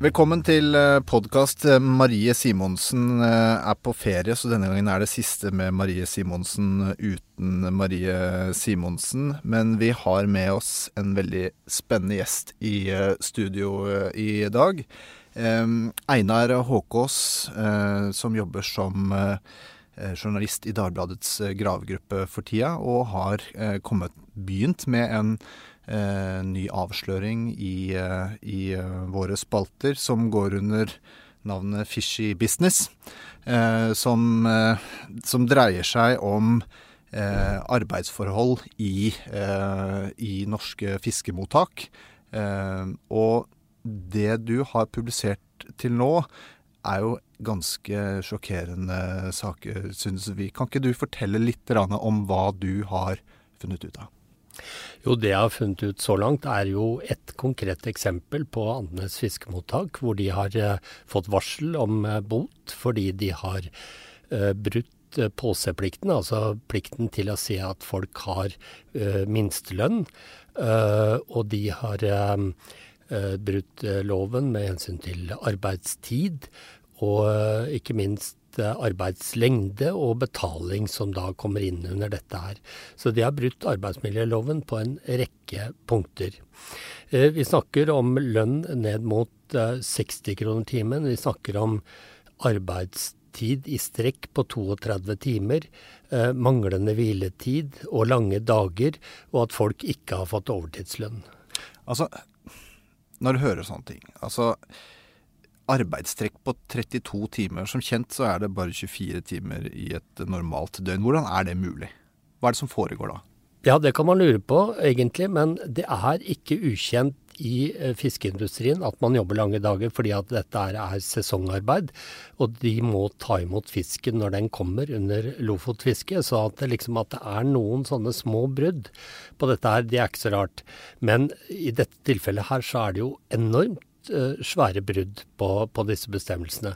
Velkommen til podkast. Marie Simonsen eh, er på ferie, så denne gangen er det siste med Marie Simonsen uten Marie Simonsen. Men vi har med oss en veldig spennende gjest i eh, studio eh, i dag. Einar Håkås, som jobber som journalist i Dagbladets gravegruppe for tida, og har kommet, begynt med en eh, ny avsløring i, eh, i eh, våre spalter som går under navnet Fishy Business. Eh, som, som, dreier seg om arbeidsforhold i, i norske fiskemottak. og det du har publisert til nå, er jo ganske sjokkerende saker, synes vi. Kan ikke du fortelle litt om hva du har funnet ut av? Jo, det jeg har funnet ut så langt, er jo et konkret eksempel på Andenes fiskemottak, hvor de har eh, fått varsel om eh, bot fordi de har eh, brutt påseplikten, altså plikten til å se at folk har minstelønn. Og de har brutt loven med hensyn til arbeidstid, og ikke minst arbeidslengde og betaling som da kommer inn under dette her. Så de har brutt arbeidsmiljøloven på en rekke punkter. Eh, vi snakker om lønn ned mot 60 eh, kroner timen. Vi snakker om arbeidstid i strekk på 32 timer, eh, manglende hviletid og lange dager, og at folk ikke har fått overtidslønn. Altså, når du hører sånne ting altså arbeidstrekk på 32 timer. Som kjent så er det bare 24 timer i et normalt døgn. Hvordan er det mulig? Hva er det som foregår da? Ja, det kan man lure på egentlig, men det er ikke ukjent i eh, fiskeindustrien at man jobber lange dager fordi at dette er, er sesongarbeid. Og de må ta imot fisken når den kommer under lofotfisket. Så at det, liksom, at det er noen sånne små brudd på dette her, det er ikke så rart. Men i dette tilfellet her så er det jo enormt svære brudd på, på, disse bestemmelsene.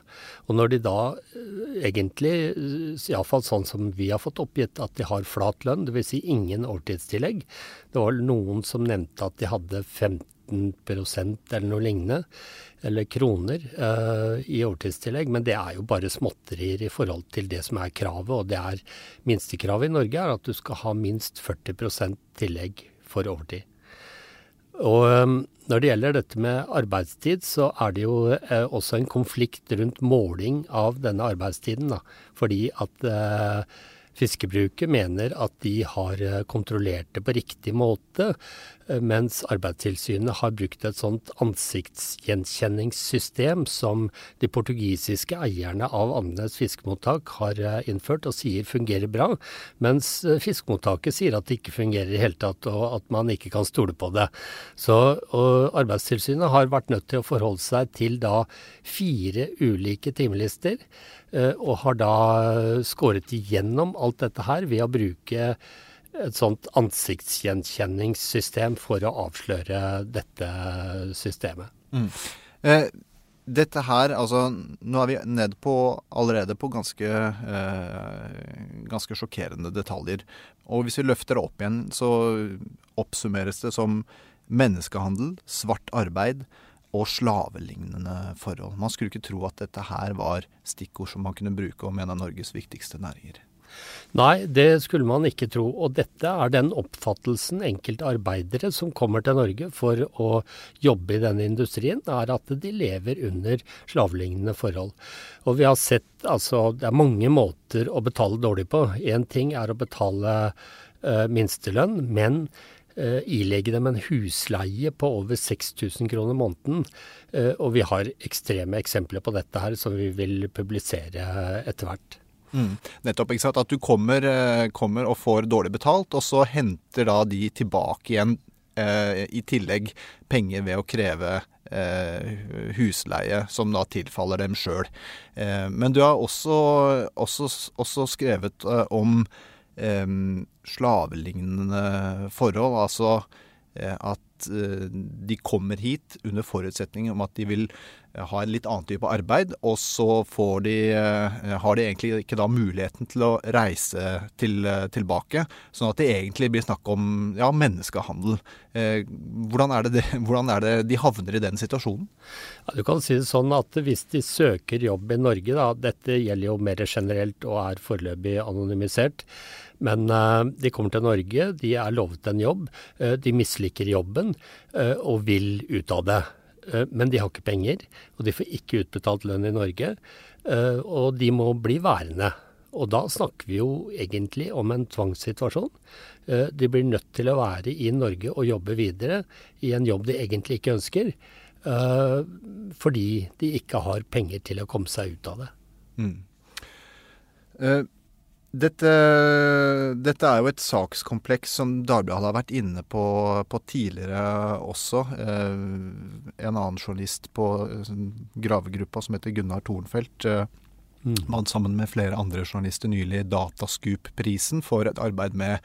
Og når de da eh, egentlig, eh, iallfall sånn som vi har fått oppgitt, at de har flat lønn, dvs. Si ingen overtidstillegg Det var noen som nevnte at de hadde 15% eller noe lignende, eller kroner, uh, i overtidstillegg. Men det er jo bare småtterier i forhold til det som er kravet. Og det er minstekravet i Norge er at du skal ha minst 40% tillegg for overtid. Og um, når det gjelder dette med arbeidstid, så er det jo eh, også en konflikt rundt måling av denne arbeidstiden. Da. Fordi at eh, Fiskebruket mener at de har eh, kontrollert det på riktig måte, mens Arbeidstilsynet har brukt et sånt ansiktsgjenkjenningssystem som de portugisiske eierne av Andenes fiskemottak har eh, innført og sier fungerer bra, mens fiskemottaket sier at det ikke fungerer i hele tatt, og at man ikke kan stole på det. Så Arbeidstilsynet har vært nødt til å forholde seg til da fire ulike timelister Eh, og har da skåret igjennom alt dette her ved å bruke et sånt ansiktsgjenkjenningssystem for å avsløre dette systemet. Mm. Eh, dette her, altså Nå er vi ned på allerede på ganske, eh, ganske sjokkerende detaljer. Og hvis vi løfter det opp igjen, så oppsummeres det som menneskehandel, svart arbeid, og slavelignende forhold. Man skulle ikke tro at dette her var stikkord som man kunne bruke om en av Norges viktigste næringer. Nei, det skulle man ikke tro. Og dette er den oppfattelsen enkelte arbeidere som kommer til Norge for å jobbe i denne industrien, er at de lever under slavelignende forhold. Og vi har sett altså det er mange måter å betale dårlig på. Én ting er å betale uh, minstelønn, men uh, ilegge dem en husleie på over 6000 kroner måneden. Uh, og vi har ekstreme eksempler på dette her som vi vil publisere etter hvert. Mm. Nettopp. ikke sant? At du kommer, uh, kommer, og får dårlig betalt, og så henter da de tilbake igjen i tillegg penger ved å kreve husleie, som da tilfaller dem sjøl. men du har også, også, også skrevet om um, slavelignende forhold. Altså at de kommer hit under forutsetning om at de vil ha en litt annen type arbeid, og så de, har de egentlig ikke da muligheten til å reise til, tilbake. Sånn at det egentlig blir snakk om ja, menneskehandel. Hvordan er, det, hvordan er det de havner i den situasjonen? Ja, du kan si det sånn at hvis de søker jobb i Norge, da, dette gjelder jo mer generelt og er foreløpig anonymisert, men uh, de kommer til Norge, de er lovet en jobb, uh, de misliker jobben uh, og vil ut av det. men de har ikke penger, og de får ikke utbetalt lønn i Norge. og de må bli værende. Og da snakker vi jo egentlig om en tvangssituasjon. De blir nødt til å være i Norge og jobbe videre i en jobb de egentlig ikke ønsker. Fordi de ikke har penger til å komme seg ut av det. Mm. Dette, dette, er jo et sakskompleks som Dagbladet har vært inne på, på tidligere også. Eh, en annen journalist på eh, gravegruppa som heter Gunnar Thornfeldt, eh, mm. vant sammen med flere andre journalister nylig Datascoop-prisen for et arbeid med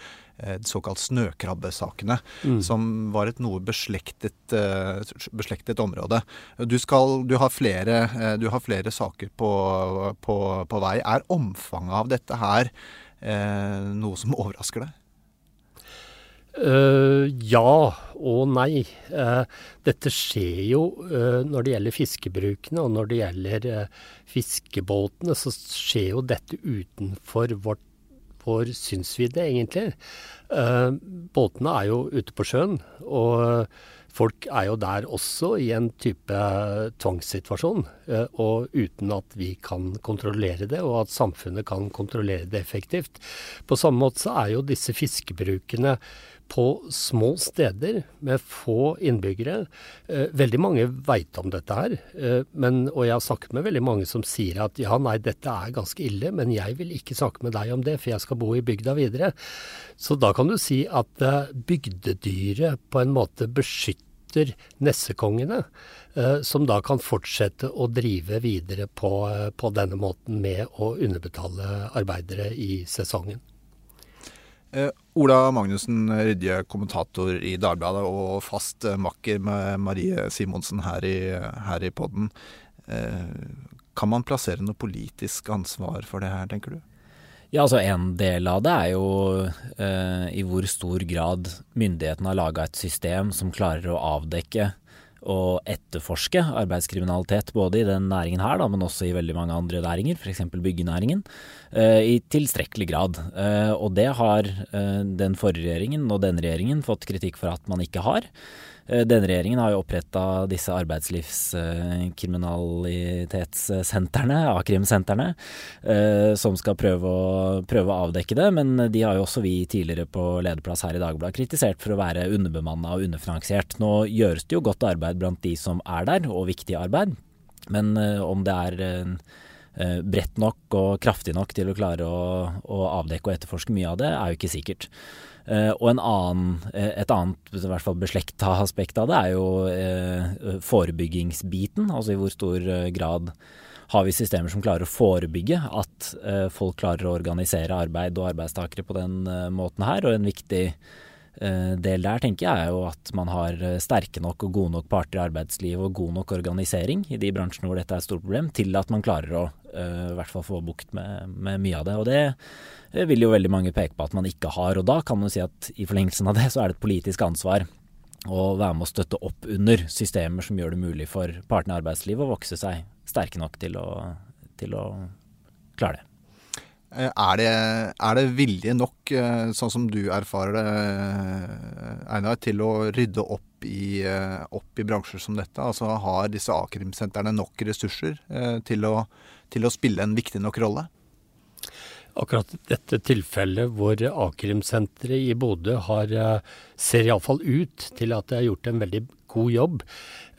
såkalt snøkrabbesakene, mm. som var et noe beslektet, eh, beslektet område. Du, skal, du, har flere, eh, du, har flere, saker på, på, på, vei. Er omfanget av dette her eh, noe som overrasker deg? Uh, ja og nei. Uh, dette skjer jo uh, når det gjelder fiskebrukene og når det gjelder fiskebåtene, så skjer jo dette utenfor vårt vår det egentlig. Uh, båtene er jo ute på sjøen, og folk er jo der også i en type tvangssituasjon. Uh, og uten at vi kan kontrollere det, og at samfunnet kan kontrollere det effektivt. På samme måte så er jo disse fiskebrukene på små steder med få innbyggere. Eh, veldig mange veit om dette her, eh, men, og jeg har snakket med veldig mange som sier at ja, nei, dette er ganske ille, men jeg vil ikke snakke med deg om det, for jeg skal bo i bygda videre. Så da kan du si at eh, bygdedyret på en måte beskytter nessekongene, som da kan fortsette å drive videre på, på denne måten med å underbetale arbeidere i sesongen. Eh, Ola Magnussen Rydje, kommentator i Dagbladet og fast eh, makker med Marie Simonsen her i, her i podden. Eh, kan man plassere noe politisk ansvar for det her, tenker du? Ja, altså En del av det er jo eh, i hvor stor grad myndighetene har laga et system som klarer å avdekke å etterforske arbeidskriminalitet, både i den næringen her, da, men også i veldig mange andre næringer, f.eks. byggenæringen, uh, i tilstrekkelig grad. Uh, og det har uh, den forrige regjeringen og denne regjeringen fått kritikk for at man ikke har. Eh, denne regjeringen har jo oppretta disse arbeidslivskriminalitetssentrene, a-krimsentrene, eh, som skal prøve å, prøve å, avdekke det. Men de har jo også vi tidligere på lederplass her i Dagbladet kritisert for å være underbemanna og underfinansiert. Nå gjøres det jo godt arbeid blant de som er der, og viktig arbeid. Men eh, om det er bredt nok og kraftig nok til å klare å, å avdekke og etterforske mye av det, er jo ikke sikkert. Uh, og annen, eh, et annet i hvert fall beslekta aspekt av det er jo uh, forebyggingsbiten. Altså i hvor stor grad har vi systemer som klarer å forebygge at folk klarer å organisere arbeid og arbeidstakere på den måten her. Og en viktig del der tenker jeg er jo at man har sterke nok og gode nok parter i arbeidslivet og god nok organisering i de bransjene hvor dette er et stort problem, til at man klarer å i hvert fall få bukt med, med mye av det. Og det vil jo veldig mange peke på at man ikke har. Og da kan man si at i forlengelsen av det, så er det et politisk ansvar å være med å støtte opp under systemer som gjør det mulig for partene i arbeidslivet å vokse seg sterke nok til å, til å klare det. Eh, er det, er det, vilje nok, eh, sånn som du erfarer det, Einar, til å rydde opp i, eh, opp i bransjer som dette? Altså Har disse a-krimsentrene nok ressurser til å, til å spille en viktig nok rolle? akkurat dette tilfellet hvor a-krimsenteret i Bodø har, eh, ser iallfall ut til at det har gjort en veldig god jobb.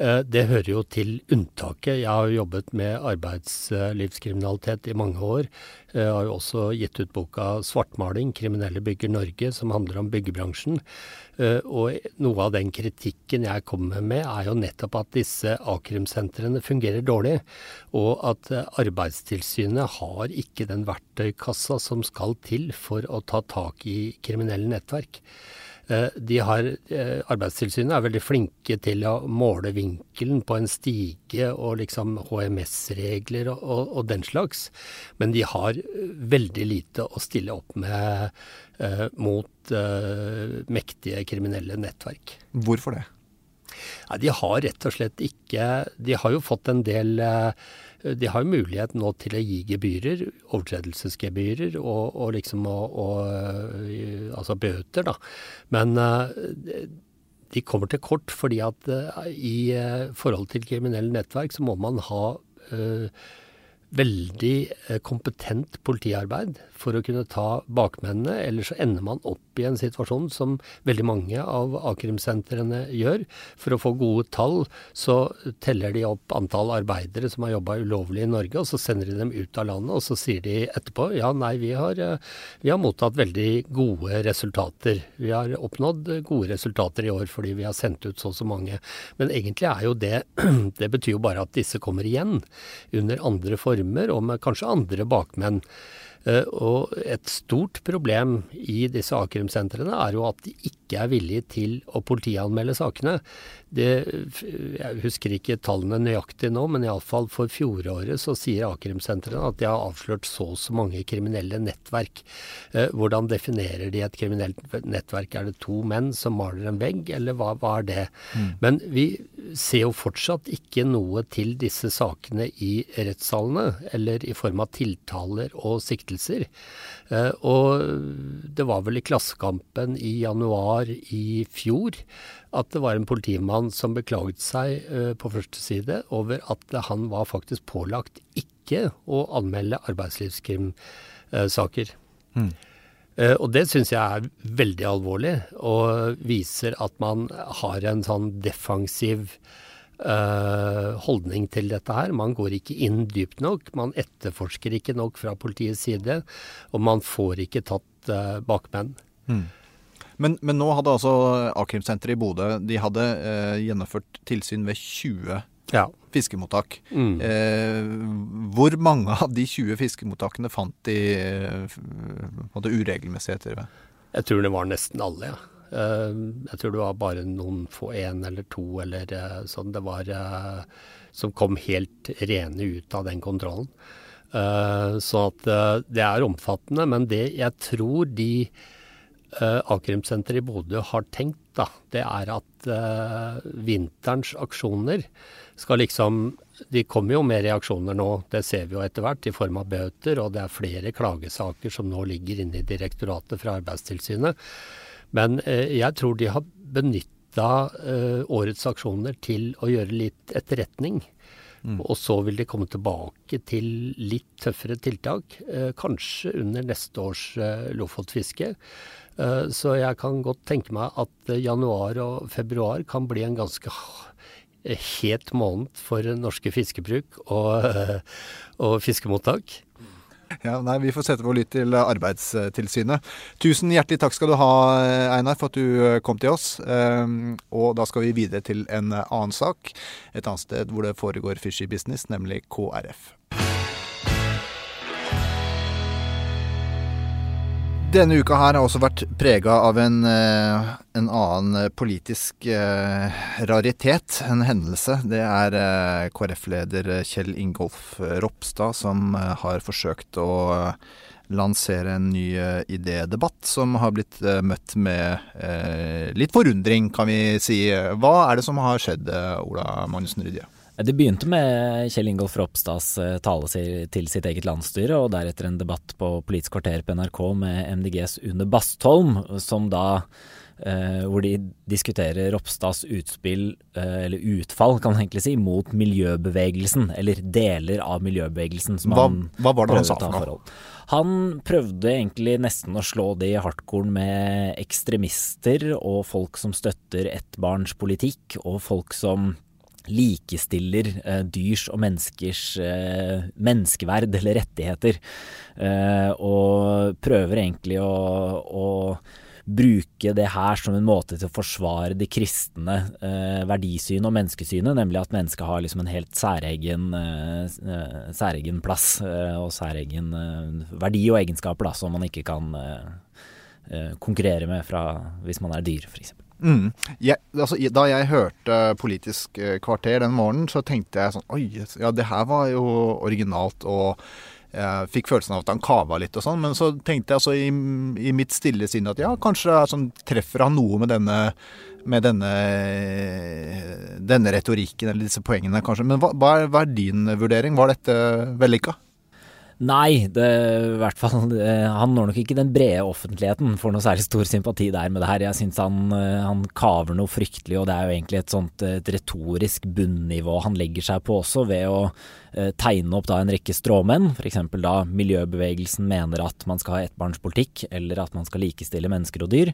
Eh, det hører jo til unntaket. Jeg har jobbet med arbeidslivskriminalitet i mange år. Jeg har jo også gitt ut boka 'Svartmaling kriminelle bygger Norge', som handler om byggebransjen. Eh, og noe av den kritikken jeg kommer med, er jo nettopp at disse a-krimsentrene fungerer dårlig. Og at eh, Arbeidstilsynet har ikke den verktøykassa som skal til for å ta tak i kriminelle nettverk. De har, Arbeidstilsynet er veldig flinke til å måle vinkelen på en stige og liksom HMS-regler og, og, og, den slags, men de har veldig lite å stille opp med mot mektige kriminelle nettverk. Hvorfor det? Ja, de har rett og slett ikke De har jo fått en del de har jo mulighet nå til å gi gebyrer, overtredelsesgebyrer, og, og liksom å, og, Altså bøter, da. Men de kommer til kort fordi at i forhold til kriminelle nettverk så må man ha veldig kompetent politiarbeid for å kunne ta bakmennene. Eller så ender man opp i en situasjon som veldig mange av a-krimsentrene gjør. For å få gode tall så teller de opp antall arbeidere som har jobba ulovlig i Norge, og så sender de dem ut av landet. Og så sier de etterpå ja, nei, vi har, vi har mottatt veldig gode resultater. Vi har oppnådd gode resultater i år fordi vi har sendt ut så og så mange. Men egentlig er jo det Det betyr jo bare at disse kommer igjen under andre former og med kanskje andre bakmenn. Eh, og et stort problem i disse a-krimsentrene er jo at de ikke er villige til å politianmelde sakene. Det, jeg husker ikke tallene nøyaktig nå, men iallfall for fjoråret så sier a-krimsentrene at de har avslørt så og så mange kriminelle nettverk. Eh, hvordan definerer de et kriminelt nettverk? Er det to menn som maler en vegg, eller hva, hva er det? Mm. Men vi ser jo fortsatt ikke noe til disse sakene i rettssalene, eller i form av tiltaler og siktelser. Eh, og det var vel i Klassekampen i januar i fjor at det var en politimann som beklaget seg uh, på første side over at han var faktisk pålagt ikke å anmelde arbeidslivskrimsaker. Mm. uh, og det syns jeg er veldig alvorlig, og viser at man har en sånn defensiv holdning til dette her. Man går ikke inn dypt nok, man etterforsker ikke nok fra politiets side, og man får ikke tatt bakmenn. Mm. Men, men nå hadde altså a-krimsenteret i Bodø de hadde eh, gjennomført tilsyn ved 20 ja. fiskemottak. Mm. Eh, hvor mange av de 20 fiskemottakene fant de eh, uregelmessigheter ved? Jeg tror det var nesten alle, ja. Uh, jeg tror det var bare noen få, én eller to eller uh, sånn. Det var uh, som kom helt rene ut av den kontrollen. så at det er omfattende. Men det jeg tror de A-krimsenteret i Bodø har tenkt, da, det er at vinterens aksjoner skal liksom De kommer jo med reaksjoner nå, det ser vi jo etter hvert, i form av bøter, og det er flere klagesaker som nå ligger inne i Direktoratet fra Arbeidstilsynet. Men uh, jeg tror de har benytta årets aksjoner til å gjøre litt etterretning. Mm. Og så vil de komme tilbake til litt tøffere tiltak, eh, kanskje under neste års eh, Lofotfiske. Eh, så jeg kan godt tenke meg at januar og februar kan bli en ganske het måned for norske fiskebruk og, og fiskemottak. Ja, nei, Vi får sette vår lit til Arbeidstilsynet. Tusen hjertelig takk skal du ha, Einar, for at du kom til oss. Ehm, og da skal vi videre til en annen sak. Et annet sted hvor det foregår fishy business, nemlig KrF. Denne uka her har også vært prega av en, eh, en, annen politisk eh, raritet, en hendelse. Det er eh, KrF-leder Kjell Ingolf Ropstad som har forsøkt å lansere en ny idédebatt som har blitt møtt med litt forundring, kan vi si. Hva er det som har skjedd, Ola Magnussen Rydje? Det begynte med Kjell Ingolf Ropstads eh, tale til sitt eget landsstyre, og deretter en debatt på Politisk kvarter på NRK med MDGs Une Bastholm, som da eh, hvor de diskuterer Ropstads utspill, eh, eller utfall kan man egentlig si, mot miljøbevegelsen, eller deler av miljøbevegelsen. Hva, hva, var det han sa for noe? Han prøvde egentlig nesten å slå det i hardkorn med ekstremister og folk som støtter ettbarnspolitikk, og folk som likestiller eh, dyrs og menneskers eh, menneskeverd eller rettigheter. Eh, og prøver egentlig å, å, bruke det her som en måte til å forsvare det kristne eh, verdisynet og menneskesynet, nemlig at mennesket har liksom en helt særegen, eh, særegen plass eh, og særegen verdi og egenskaper da, som man ikke kan eh, konkurrere med fra hvis man er dyr, f.eks. Mm. Jeg, altså, da jeg hørte Politisk eh, kvarter den morgenen, så tenkte jeg sånn Oi, ja, det her var jo originalt. og jeg fikk følelsen av at han kava litt og sånn, men så tenkte jeg altså i, i mitt stille sinn at ja, kanskje sånn, treffer han noe med denne med denne, denne retorikken eller disse poengene, kanskje. Men hva, hva, er, hva er din vurdering? Var dette vellykka? Nei, det, i hvert fall Han når nok ikke den brede offentligheten for noe særlig stor sympati der med det her. Jeg syns han, han, kaver noe fryktelig, og det er jo egentlig et sånt et retorisk bunnivå han legger seg på også, ved å eh, tegne opp da en rekke stråmenn. F.eks. da miljøbevegelsen mener at man skal ha ettbarnspolitikk, eller at man skal likestille mennesker og dyr.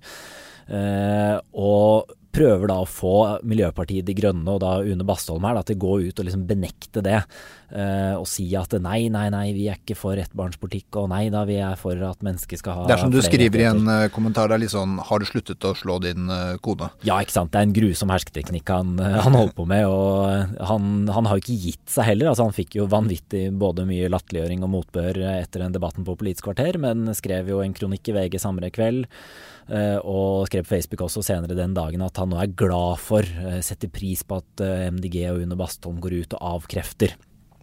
Eh, og prøver da å få Miljøpartiet De Grønne og da Une Bastholm her da, til å gå ut og liksom benekte det. Uh, og si at nei, nei, nei, vi er ikke for ettbarnspolitikk, og nei da, vi er for at mennesker skal ha Det er som du skriver i en uh, kommentar, det er litt sånn Har du sluttet å slå din uh, kone? Ja, ikke sant. Det er en grusom hersketeknikk han, han holder på med, og han, han har jo ikke gitt seg heller. Altså, han fikk jo vanvittig både mye latterliggjøring og motbør etter den debatten på Politisk kvarter, men skrev jo en kronikk i VG samme kveld. Og skrev på Facebook også senere den dagen at han nå er glad for, setter pris på at MDG og Une Bastholm går ut og avkrefter.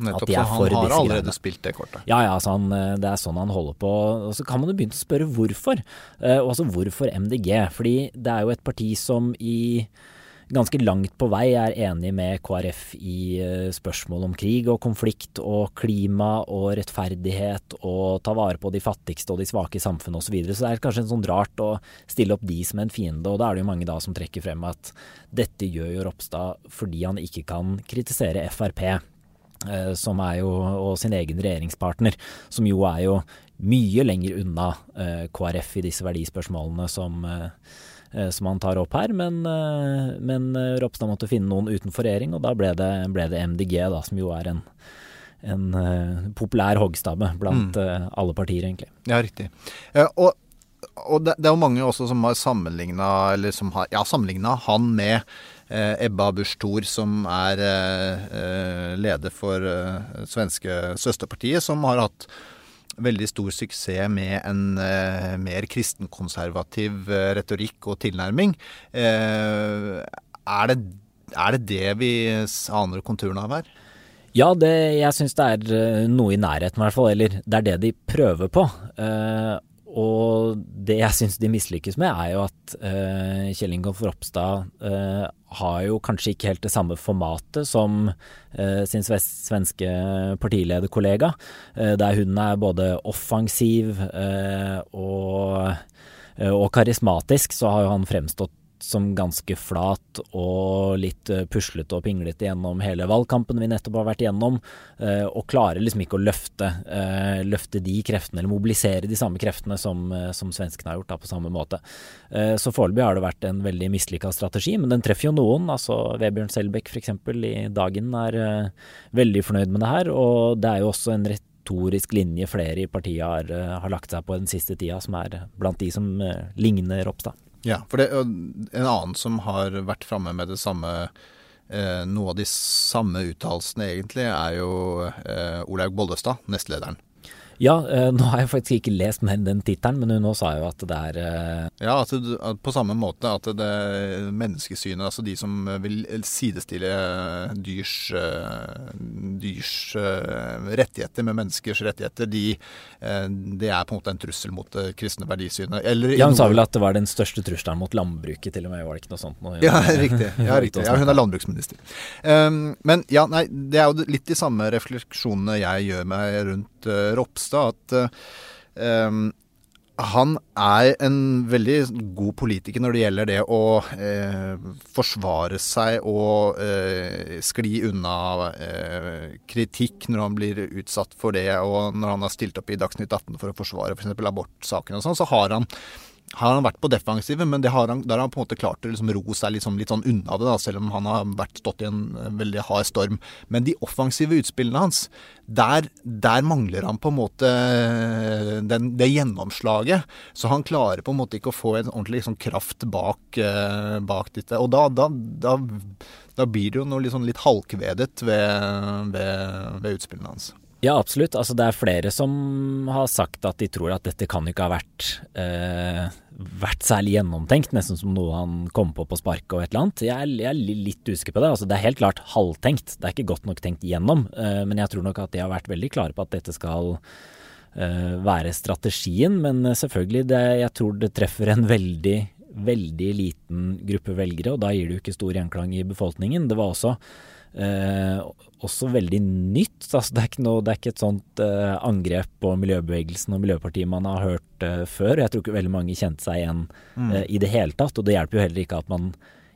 Nettopp, så han har allerede spilt det kortet. Ja, ja, altså han, det er sånn han holder på. Og så kan man jo begynne å spørre hvorfor. og altså hvorfor MDG? Fordi det er jo et parti som i ganske langt på vei er enig med KrF i eh, spørsmål om krig og konflikt og klima og rettferdighet og ta vare på de fattigste og de svake i samfunnet osv. Så, videre. så det er kanskje en sånn rart å stille opp de som en fiende, og da er det jo mange da som trekker frem at dette gjør jo Ropstad fordi han ikke kan kritisere Frp. Eh, som er jo, og sin egen regjeringspartner, som jo er jo mye lenger unna eh, KrF i disse verdispørsmålene som Eh, som han tar opp her. Men, men Ropstad måtte finne noen utenfor regjering, og da ble det, ble det MDG, da, som jo er en, en populær hoggstabbe blant mm. alle partier, egentlig. Ja, riktig. Og, og det, det, er jo mange også som har sammenligna eller som har, ja, han med Ebba Busch Thor, som er leder for svenske Søsterpartiet, som har hatt veldig stor suksess med en eh, mer kristenkonservativ uh, retorikk og tilnærming. Uh, er, det, er, det, det vi aner konturene av her? Ja, det, jeg syns det er noe i nærheten, i hvert fall. Eller det er det de prøver på. Og det jeg syns de mislykkes med, er jo at Kjell Ingolf Ropstad har jo kanskje ikke helt det samme formatet som uh, sin svenske partilederkollega. Uh, der hun er både offensiv uh, og, og karismatisk, så har jo han fremstått som ganske flat og litt eh, puslete og pinglete gjennom hele valgkampen vi nettopp har vært igjennom, eh, og klarer liksom ikke å løfte, eh, løfte de kreftene, eller mobilisere de samme kreftene som, som svenskene har gjort da, på samme måte. Så foreløpig har det vært en veldig mislykka strategi, men den treffer jo noen. altså Vebjørn Selbekk f.eks. i Dagen er veldig fornøyd med det her, og det er jo også en retorisk linje flere i partiet har, har lagt seg på den siste tida, som er blant de som ligner Ropstad. Ja, for det, en annen som har vært framme med det samme eh, Noe av de samme uttalelsene, egentlig, er jo eh, Olaug Bollestad, nestlederen. Ja, uh, nå har jeg faktisk ikke lest enn den tittelen, men hun sa jo at det er uh... Ja, at på samme måte at det menneskesynet, altså de som vil sidestille dyrs, uh, dyrs rettigheter med menneskers rettigheter, de, det er på en måte en trussel mot det kristne verdisynet. Eller, ja, hun sa vel at det var den største trusselen mot landbruket, til og med, var det ikke noe sånt? Noe, ja, riktig. Ja, riktig. Ja, hun er landbruksminister. Um, men ja, nei, det er jo litt de samme refleksjonene jeg gjør meg rundt Ropstad Ropstad at um, han er en veldig god politiker når det gjelder det å eh, forsvare seg og eh, skli unna eh, kritikk når han blir utsatt for det. Og når han har stilt opp i Dagsnytt 18 for å forsvare f.eks. For abortsaken og sånn, så har han har han vært på defensiven, men har han, der har han på en måte klart å liksom ro seg sånn, litt sånn unna det, da, selv om han har vært stått i en veldig hard storm. Men de offensive utspillene hans, der, der mangler han på en måte den, det gjennomslaget. Så han klarer på en måte ikke å få en ordentlig liksom, kraft bak, uh, bak dette. Og da, da, da, da, blir det jo noe litt, sånn litt halkvedet ved, ved, ved utspillene hans. Ja, absolutt. Altså, det er flere som har sagt at de tror at dette kan ikke ha vært, eh, vært særlig gjennomtenkt. Nesten som noe han kom på på sparket og et eller annet. Jeg er, jeg er litt usikker på det. Altså, det er helt klart halvtenkt. Det er ikke godt nok tenkt gjennom. Eh, men jeg tror nok at de har vært veldig klare på at dette skal eh, være strategien. Men selvfølgelig, det, jeg tror det treffer en veldig veldig liten gruppe velgere, og da gir det jo ikke stor gjenklang i befolkningen. Det var også Eh, også veldig nytt. Altså, det, er ikke noe, det er ikke et sånt eh, angrep på miljøbevegelsen og Miljøpartiet man har hørt eh, før. Jeg tror ikke veldig mange kjente seg igjen mm. Eh, i det hele tatt. Og det hjelper jo heller ikke at man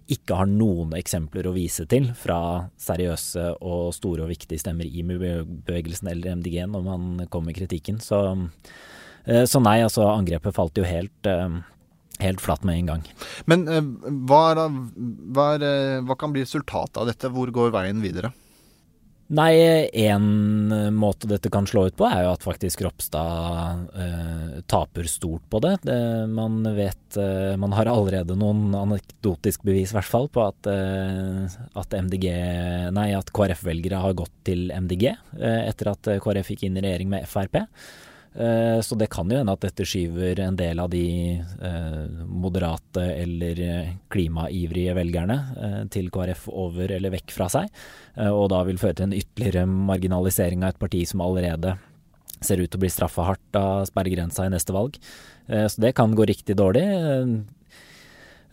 ikke har noen eksempler å vise til fra seriøse og store og viktige stemmer i miljøbevegelsen eller MDG når man kommer med kritikken. Så, eh, så nei, altså angrepet falt jo helt eh, helt flatt med en gang. Men eh, hva, hva, er, hva, kan bli resultatet av dette? Hvor går veien videre? Nei, én måte dette kan slå ut på, er jo at faktisk Ropstad eh, taper stort på det. det man vet eh, Man har allerede noen anekdotisk bevis, i hvert fall, på at, eh, at MDG Nei, at KrF-velgere har gått til MDG eh, etter at KrF gikk inn i regjering med Frp. Eh, så det kan jo hende at dette skyver en del av de eh, moderate eller klimaivrige velgerne eh, til KrF over eller vekk fra seg, og da vil føre til en ytterligere marginalisering av et parti som allerede ser ut til å bli straffa hardt av sperregrensa i neste valg. Så det kan gå riktig dårlig.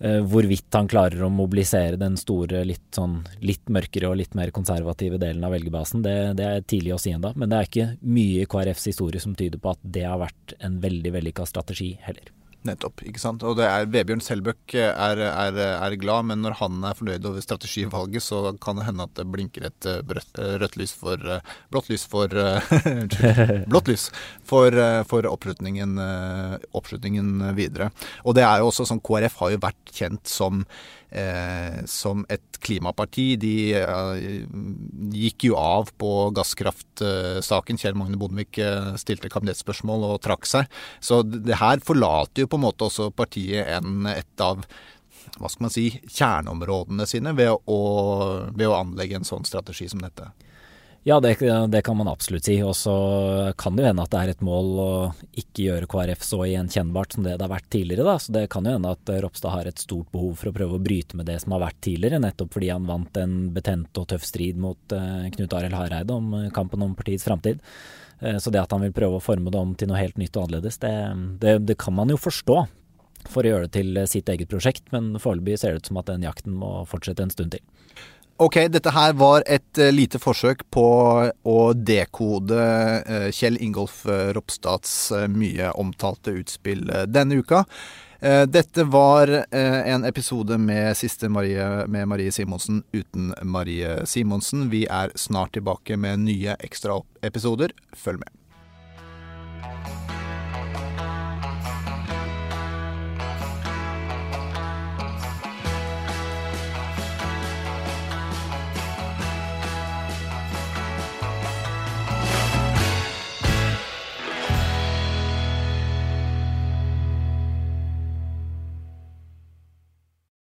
Eh, hvorvidt han klarer å mobilisere den store, litt, sånn, litt mørkere og litt mer konservative delen av velgerbasen, det, det er tidlig å si ennå. Men det er ikke mye i KrFs historie som tyder på at det har vært en veldig vellykka strategi heller. Nettopp. ikke sant? Og det er Vebjørn Selbøk er, er, er, glad, men når han er fornøyd over strategivalget, så kan det hende at det blinker et brøtt, rødt, eh, lys for eh, Blått lys for Blått lys for, for oppslutningen videre. Og det er jo også sånn KrF har jo vært kjent som eh, som et klimaparti. De eh, gikk jo av på gasskraftsaken. Kjell Magne Bondevik eh, stilte kabinettspørsmål og trakk seg. Så det her forlater jo på en måte også partiet en, et av hva skal man si, kjerneområdene sine ved å, ved å anlegge en sånn strategi som dette. Ja, det, det, kan man absolutt si. Og så kan det jo hende at det er et mål å ikke gjøre KrF så gjenkjennbart som det det har vært tidligere. Da. Så det kan jo hende at Ropstad har et stort behov for å prøve å bryte med det som har vært tidligere, nettopp fordi han vant en betent og tøff strid mot uh, Knut Arild Hareide om uh, kampen om partiets framtid. Så det at han vil prøve å forme det om til noe helt nytt og annerledes, det, det, det kan man jo forstå for å gjøre det til sitt eget prosjekt, men foreløpig ser det ut som at den jakten må fortsette en stund til. Ok, dette her var et uh, lite forsøk på å dekode uh, Kjell Ingolf uh, Ropstads mye omtalte utspill denne uka. Dette var en episode med siste Marie, med Marie Simonsen uten Marie Simonsen. Vi er snart tilbake med nye ekstraepisoder. Følg med.